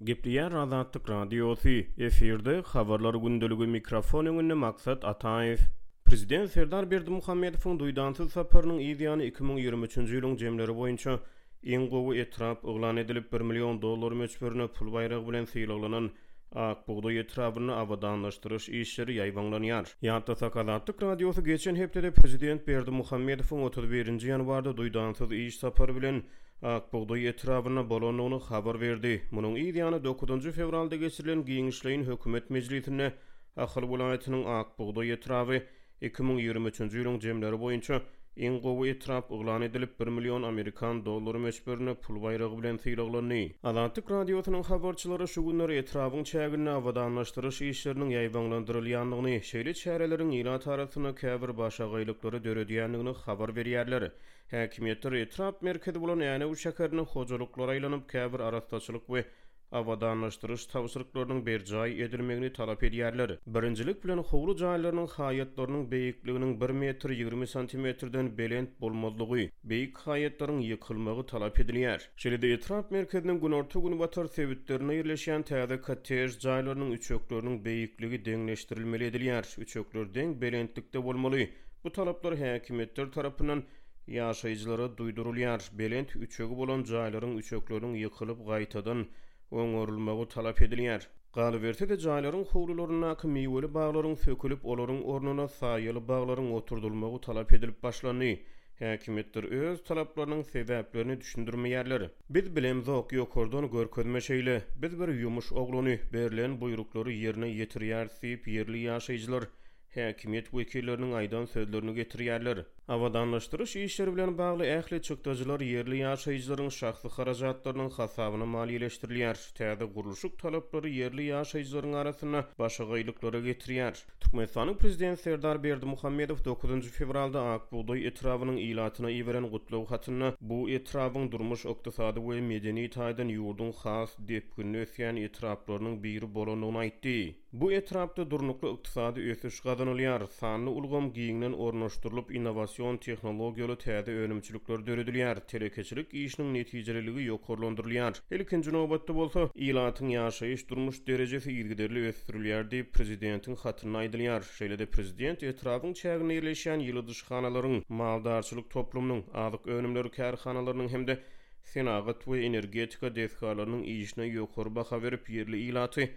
Gepleýär Azatlyk Radiosy, efirde, Habarlar gündeligi, mikrofon öňünde Maksat Ataýew. Prezident Serdar Berdimuhamedowyň duýdansyz saparynyň yz ýany iki müň ýigrimi üçünji ýylyň jemleri boýunça iň gowy etrap yglan edilip, bir million dollar möçberine pul baýragy bilen sylaglanan Ak bugdaý etrabynda abadanlaşdyryş işleri ýaýbaňlanýar. Ýatlasak, Azatlyk Radiosy geçen hepdede prezident Berdimuhamedowyň otuz birinji ýanwarda duýdansyz iş sapary bilen Ak bugdaý etrabynda bolandygyny habar berdi. Munuň yz ýany dokuzynjy fewralda geçirilen giňişleýin hökümet mejlisinde Ahal welaýatynyň Ak bugdaý etraby iki müň ýigrimi üçünji ýylyň jemleri boýunça iň gowy etrap yglan edilip, bir million amerikan dollary möçberinde pul baýragy bilen sylaglandy. Azatlyk Radiosynyň habarçylary şu günler etrabyň çäginde abadanlaşdyryş işleriniň ýaýbaňlandyrylýandygyny, şeýle çäreleriň ilat arasynda käbir başagaýlyklary döredýändigini habar berýärler. Häkimiýetler etrap merkezi bolan Änew şäherine hojalyklara aýlanyp, käbir arassaçylyk we abadanlaşdyryş tabşyryklarynyň berjaý edilmegini talap edýärler. Birinjilik bilen, howly jaýlarynyň haýatlarynyň beýikliginiň bir metr ýigrimi santimetrden belent bolmazlygy, beýik haýatlaryň ýykylmagy talap edilýär. Şeýle-de, etrap merkeziniň günorta-günbatar sebitlerinde ýerleşýän täze kottej jaýlarynyň üçekleriniň beýikligi deňleşdirilmeli edilýär, üçekler deň belentlikde bolmaly. Bu talaplar häkimiýetler tarapyndan ýaşaýjylara duýdurylýar, belent üçegi bolan jaýlaryň üçekleriniň ýykylyp gaýtadan oňarylmagy talap edilýär. Galyberse-de, jaýlaryň howlularyndaky miweli baglaryň sökülip, olaryň ornuna saýaly baglaryň oturdylmagy talap edilip başlandy. Häkimiýetler öz talaplarynyň sebäplerini düşündirmeýärler. Biz bilemzok, ýokardan görkezme şeýle. Biz bir ýumuş oglany, berlen buýruklary ýerine ýetirýäris diýip, ýerli ýaşaýjylar häkimiýet wekilleriniň aýdan sözlerini getirýärler. Abadanlaşdyryş işleri bilen bagly ähli çykdajylar ýerli ýaşaýjylaryň şahsy harajatlarynyň hasabyna maliýeleşdirilýär. Täze gurluşyk talaplary ýerli ýaşaýjylaryň arasynda başagaýlyklara getirýär. Türkmenistanyň Prezidenti Serdar Berdimuhamedow dokuzynjy fewralda Ak bugdaý etrabynyň ilatyna iberen gutlag hatynda bu etrabyň durmuş-ykdysady we medeni taýdan ýurduň has depginli ösýän etraplarynyň biri bolandygyny aýtdy. Bu etrapda durnukly ykdysady ösüş gazanylýar, sanly ulgam giňden ornaşdyrylyp, innowasion tehnologiýaly täze önümçilikler döredilýär, telekeçilik işiniň netijeliligi ýokarlandyrylýar, ilkinji nobatda bolsa, ilatyň ýaşaýyş-durmuş derejesi yzygiderli ösdürilýär diýip, Prezidentiň hatynda aýdylýar. Şeýle-de Prezident etrabyň çäginde ýerleşýän ýyladyşhanalaryň, maldarçylyk toplumynyň, azyk önümleri kärhanalarynyň hem-de senagat we energetika desgalarynyň işine ýokary baha berip, ýerli ilaty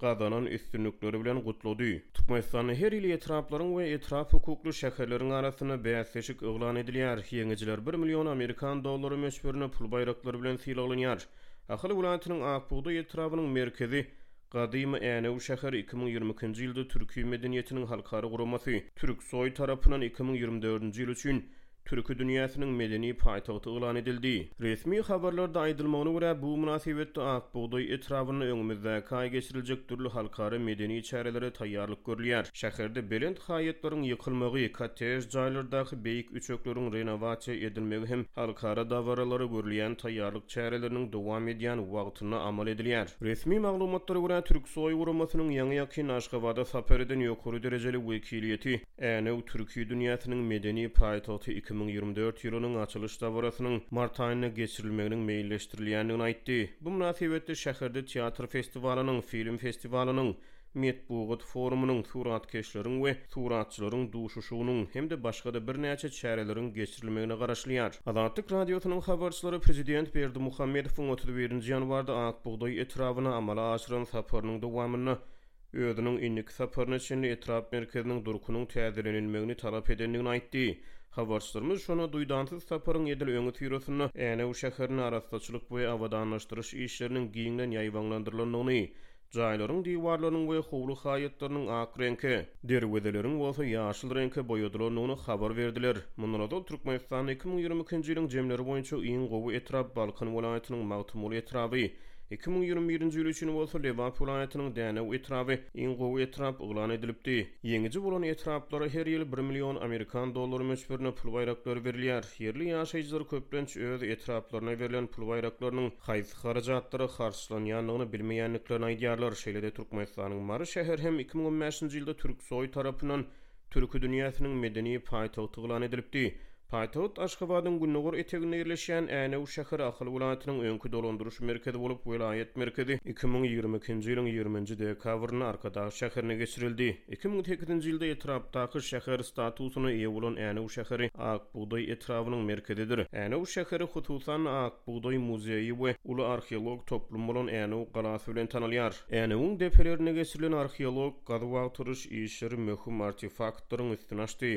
gazanan üstünlikleri bilen gutlady. Türkmenistanda her ýyl etraplaryň we etrap hukukly şäherleriň arasynda bäsleşik yglan edilýär. Ýeňijiler bir million amerikan dollary möçberinde pul baýraklary bilen sylaglanýar. Ahal welaýatynyň Ak bugdaý etrabynyň merkezi Gadymy Änew şäheri iki müň ýigrimi ikinji ýylda Türki medeniýetiniň halkara guramasy, Türksoý, tarapyndan iki müň ýigrimi dördünji ýyl üçin türki dünýäsiniň medeni paýtagty yglan edildi. Resmi habarlarda aýdylmagyna görä, bu mynasybetde Ak bugdaý etrabynda öňümizdäki aý geçiriljek dürli halkara medeni çärelere taýýarlyk görülýär. Şäherde belent haýatlaryň ýykylmagy, kottej jaýlardaky beýik üçekleriň renowasiýa edilmegi hem halkara dabaralara görülýän taýýarlyk çäreleriniň dowam edýän wagtynda amal edilýär. Resmi maglumatlara görä, Türksoý guramasynyň ýaňy-ýakyn Aşgabada sapar eden ýokary derejeli wekiliýeti, Änew türki dünýäsiniň medeni paýtagty iki müň ýigrimi dört ýylynyň açylyş dabarasynyň mart aýynda geçirilmeginiň meýilleşdirilýändigini aýtdy. Bu mynasybetli şäherde teatr festiwalynyň, film festiwalynyň, metbugat forumynyň, suratkeşleriň we suratçylaryň duşuşygynyň hem-de başga-da birnäçe çäreleriň geçirilmegine garaşylýar. Azatlyk Radiosynyň habarçylary prezident Berdimuhamedowyň otuz birinji ýanwarda Akbugdaý etrabyna amala aşyran saparynyň dowamynda, özüniň indiki saparyna çenli etrap merkeziniň durkunyň täzelenilmegini talap edendigini aýtdy. Habarçylarymyz şonda duýdansyz saparyň edil öňüsyrasynda Änew şäherinde arassaçylyk we abadanlaşdyryş işleriniň giňden ýaýbaňlandyrylandygyny, jaýlaryň diwarlarynyň we howly haýatlarynyň ak reňke, derwezeleriň bolsa ýaşyl reňke boýadylandygyny habar berdiler. Mundan ozal Türkmenistanda iki müň ýigrimi ikinji ýylyň jemleri boýunça iň gowy etrap Balkan welaýatynyň Magtymguly etraby, Iki müň ýigrimi birinji ýyl üçin bolsa Lebap welaýatynyň Dänew etraby iň gowy etrap yglan edilipdi. Ýeňiji bolan etraplara her ýyl bir million amerikan dollary möçberinde pul baýraklary berilýär. Ýerli ýaşaýjylar köplenç öz etraplaryna berlen pul baýraklarynyň haýsy harajatlara harçlanýandygyny bilmeýändiklerini aýdýarlar. Şeýle-de Türkmenistanyň Mary şäheri hem iki müň on bäşinji ýylda Türksoý tarapyndan Türki dünýäsiniň medeni paýtagty yglan edilipdi. Paýtagt Aşgabadyň gündogar eteginde ýerleşýän Änew şäheri Ahal welaýatynyň öňki dolandyryş merkezi bolup, welaýat merkezi iki müň ýigrimi ikinji ýylyň ýigriminji dekabrynda Arkadag şäherine geçirildi. Iki müň sekizinji ýylda etrapdaky şäher statusyna eýe bolan Änew şäheri Ak bugdaý etrabynyň merkezidir. Änew şäheri, hususan-da, Ak bugdaý muzeýi we uly arheologik toplum bolan Änew galasy bilen tanalýar. Änewiň depelerinde geçirilen arheologik gazuw-agtaryş işleri möhüm artefaktlaryň üstüni açdy.